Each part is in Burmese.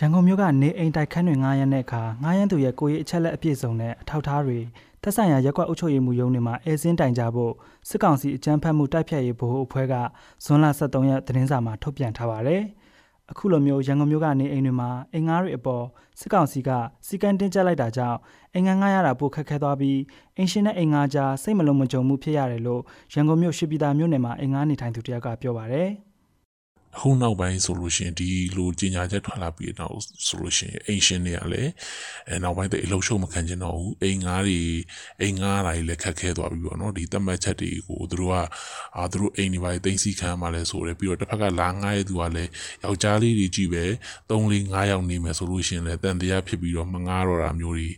ရန်ကုန်မြို့ကနေအိမ်တိုက်ခန်းတွေငားရမ်းတဲ့အခါငားရမ်းသူရဲ့ကိုယ်ရေးအချက်လက်အပြည့်စုံနဲ့အထောက်အထားတွေသက်ဆိုင်ရာရက်ကွက်အုပ်ချုပ်ရေးမှူးရုံးတွေမှာအဲစင်းတိုင်ကြဖို့စစ်ကောင်စီအကြမ်းဖက်မှုတိုက်ဖျက်ရေးဗဟိုအဖွဲ့ကဇွန်လ23ရက်သတင်းစာမှာထုတ်ပြန်ထားပါတယ်။အခုလိုမျိုးရန်ကုန်မြို့ကနေအိမ်တွေမှာအိမ်ငားတွေအပေါ်စစ်ကောင်စီကစီကံတင်ကျပ်လိုက်တာကြောင့်အိမ်ငားငားရတာပိုခက်ခဲသွားပြီးအင်ရှင်နဲ့အိမ်ငားကြားစိတ်မလုံးမကြုံမှုဖြစ်ရတယ်လို့ရန်ကုန်မြို့ရှိပြည်သာမြို့နယ်မှာအိမ်ငားနေထိုင်သူတယောက်ကပြောပါတယ်။ အခုနောက်ပိုင်းဆိုလို့ရှိရင်ဒီလိုကြီးညာချက်ထွက်လာပြီးတော့ဆိုလို့ရှိရင်အိမ်ရှင်တွေကလည်းအဲနောက်ပိုင်းတဲ့အလုံးရှုံမခံချင်တော့ဘူးအိမ်ငားတွေအိမ်ငားတာတွေလည်းခက်ခဲသွားပြီပေါ့နော်ဒီတတ်မှတ်ချက်တွေကိုသူတို့ကအာသူတို့အိမ်တွေပါတိမ့်စီခံမှလည်းဆိုတယ်ပြီးတော့တစ်ဖက်ကလာငားရဲ့သူကလည်းယောက်ျားလေးတွေကြည့်ပဲ3 4 5ယောက်နေမယ်ဆိုလို့ရှိရင်လည်းတန်တရားဖြစ်ပြီးတော့မငားတော့တာမျိုးတွေ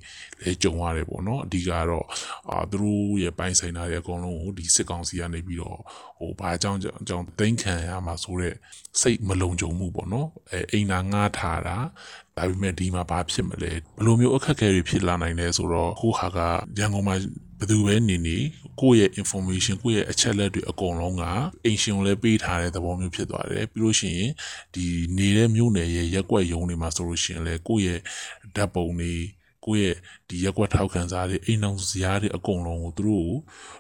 လည်းကြုံရတယ်ပေါ့နော်အဓိကတော့အာသူတို့ရဲ့ပိုင်းဆိုင်တာတွေအကုန်လုံးကိုဒီစစ်ကောင်စီကနေပြီးတော့ဟိုဘာအကြောင်းအကြောင်းတိမ့်ခံရမှာဆိုတဲ့စိတ်မလုံခြုံမှုပေါ့နော်အဲအိမ်သာငားထားတာဒါပေမဲ့ဒီမှာဘာဖြစ်မလဲဘယ်လိုမျိုးအခက်အခဲတွေဖြစ်လာနိုင်လဲဆိုတော့ဟိုဟာကရန်ကုန်မှာဘယ်သူပဲနေနေကိုယ့်ရဲ့ information ကိုယ့်ရဲ့အချက်လက်တွေအကုန်လုံးကအင်ရှင်ကိုလည်းပေးထားတဲ့သဘောမျိုးဖြစ်သွားတယ်ပြီးလို့ရှိရင်ဒီနေတဲ့မြို့နယ်ရဲ့ရက်ွက်ရုံတွေမှာဆိုလို့ရှိရင်လည်းကိုယ့်ရဲ့ဓာတ်ပုံတွေ ကိုယ့်ရဲ့ဒီရက်ွက်ထောက်ခံစားတွေအိမ်အောင်စရာတွေအကုန်လုံးကိုသူတို့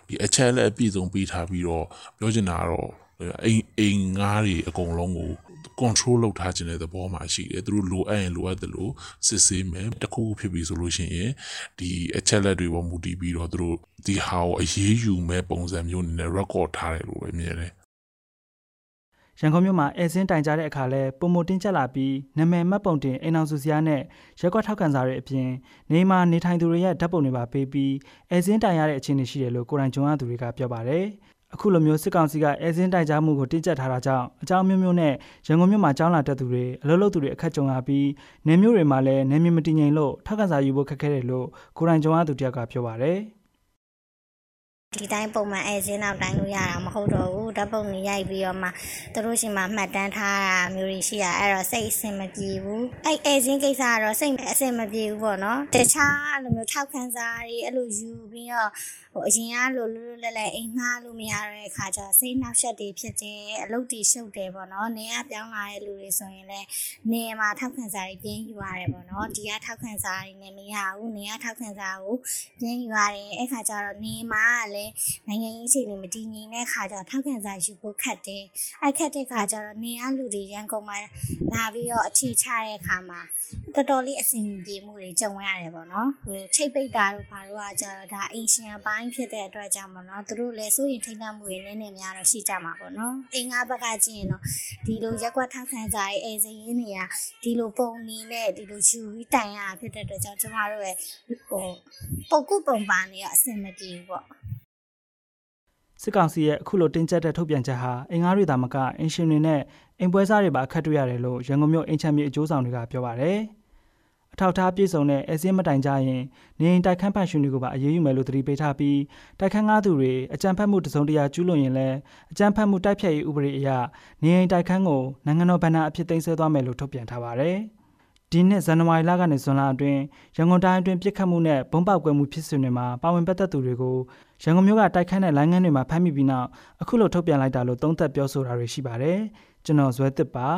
ဒီအချက်လက်အပြည့်စုံပေးထားပြီးတော့ပြောချင်တာကတော့အိမ်အိမ်ငားတွေအကုန်လုံးကို control လုပ်ထားခြင်းတဲ့သဘောမှာရှိတယ်သူတို့လိုအပ်ရင်လိုအပ်တယ်လို့စစ်ဆေးမယ်တခုခုဖြစ်ပြီဆိုလို့ရှိရင်ဒီအချက်လက်တွေပေါ်မူတည်ပြီးတော့သူတို့ဒီဟာကိုအရေးယူမဲ့ပုံစံမျိုးနဲ့ record ထားတယ်လို့ပဲမြင်တယ် ရန်ကုန်မြို့မှာအဲစင်းတိုင်ကြတဲ့အခါလဲပုံမတင်ကျက်လာပြီးနာမည်မှတ်ပုံတင်အိမ်အောင်စုစရာနဲ့ရက်ကွက်ထောက်ခံစာတွေအပြင်နေမှာနေထိုင်သူတွေရဲ့ဓာတ်ပုံတွေပါပေးပြီးအဲစင်းတိုင်ရတဲ့အခြေအနေရှိတယ်လို့ကိုရိုင်ဂျွန်ရသူတွေကပြောပါတယ်အခုလိုမျိုးစစ်ကောင်စီကအဲစင်းတိုင်ကြားမှုကိုတင်းကျပ်ထားတာကြောင့်အကြောင်းမျိုးမျိုးနဲ့ရန်ကုန်မြို့မှာကြောင်းလာတက်သူတွေအလုပ်လုပ်သူတွေအခက်ကြုံရပြီးနေမျိုးတွေမှာလည်းနေမြေမတည်ငြိမ်လို့ထောက်ခံစာယူဖို့ခက်ခဲတယ်လို့ကိုရိုင်ဂျွန်ရသူတယောက်ကပြောပါတယ် ဒီတိုင်းပုံမှန်အဲစင်းနောက်တိုင်းလို့ရတာမဟုတ်တော့ဘူးဓာတ်ပုံတွေရိုက်ပြီးတော့မှသူတို့ရှင်မှာမှတ်တမ်းထားတာမျိုးတွေရှိရအဲ့တော့စိတ်အဆင်မပြေဘူးအဲ့အဲစင်းကိစ္စကတော့စိတ်အဆင်မပြေဘူးပေါ့နော်တခြားအဲ့လိုမျိုးထောက်ခံစားတွေအဲ့လိုယူပြီးတော့ဟိုအရင်ကလိုလွတ်လွတ်လပ်လပ်အိမ်ငှားလို့မရတဲ့အခါကျစိတ်နှောက်ယှက်တွေဖြစ်တယ်အလုပ်တွေရှုပ်တယ်ပေါ့နော်နေရပြောင်းလာတဲ့လူတွေဆိုရင်လည်းနေမှာထောက်ခံစားတွေပြင်းယူရတယ်ပေါ့နော်ဒီကထောက်ခံစားတွေနဲ့မရဘူးနေရထောက်ခံစားကိုပြင်းယူရတယ်အဲ့ခါကျတော့နေမှာလည်းနိုင်ငံရေးအခြေအနေမတည်ငြိမ်တဲ့ခါကျတော့ထောက်ခံစားယူဖို့ခက်တယ်အဲ့ခက်တဲ့ခါကျတော့နေရလူတွေရန်ကုန်မှာလာပြီးတော့အခြေချတဲ့အခါမှာတော်တော်လေးအဆင်ပြေမှုတွေကြုံရတယ်ပေါ့နော်ဟိုချိတ်ပိတ်တာတို့ဘာတို့ကကျတော့ဒါအိမ်ရှင်အပိုင်းဖြစ်တဲ့အတွက်ကြောင့်ပေါ့နော်သူတို့လည်းစိုးရင်ထိတ်လန့်မှုတွေနည်းနည်းများတော့ရှိကြမှာပေါ့နော်အိမ်ငါဘက်ကကြည့်ရင်တော့ဒီလိုရက်ကွက်ထောက်ခံစားရေးအဲစရင်းတွေကဒီလိုပုံနေနဲ့ဒီလိုယူပြီးတိုင်ရဖြစ်တဲ့အတွက်ကြောင့်ကျမတို့ရဲ့ဟိုပုတ်ကုပုံပါနေရအဆင်မပြေဘူးပေါ့ စစ်ကောင်စီရဲ့အခုလိုတင်းကျပ်တဲ့ထုတ်ပြန်ချက်ဟာအင်္ဂါတွေသာမကအင်ရှင်တွေနဲ့အိမ်ပွဲစားတွေပါအခက်တွေ့ရတယ်လို့ရန်ကုန်မြို့အင်ချမ်းမြေအကျိုးဆောင်တွေကပြောပါတယ်။အထောက်အထားပြည့်စုံတဲ့အဲစင်းမတိုင်ကြရင်နေအိမ်တိုက်ခန်းဖန်ရှင်တွေကိုပါအရေးယူမယ်လို့သတိပေးထားပြီးတိုက်ခန်းငါးသူတွေအကြမ်းဖက်မှုတစုံတရာကျူးလွန်ရင်လည်းအကြမ်းဖက်မှုတိုက်ဖျက်ရေးဥပဒေအရနေအိမ်တိုက်ခန်းကိုနိုင်ငံတော်ဗဏ္ဍာအဖြစ်သိမ်းဆည်းသွားမယ်လို့ထုတ်ပြန်ထားပါတယ်။ ဒီနှစ်ဇန်နဝါရီလကနေဇွန်လအတွင်းရန်ကုန်တိုင်းအတွင်းပြစ်ခတ်မှုနဲ့ဘုံပေါက်ကွဲမှုဖြစ်စဉ်တွေမှာပါဝင်ပတ်သက်သူတွေကိုရန်ကုန်မြို့ကတိုက်ခန်းတဲ့လိုင်းငန်းတွေမှာဖမ်းမိပြီးနောက်အခုလိုထုတ်ပြန်လိုက်တာလို့သုံးသပ်ပြောဆိုတာတွေရှိပါတယ်ကျွန်တော်ဇွဲတစ်ပါ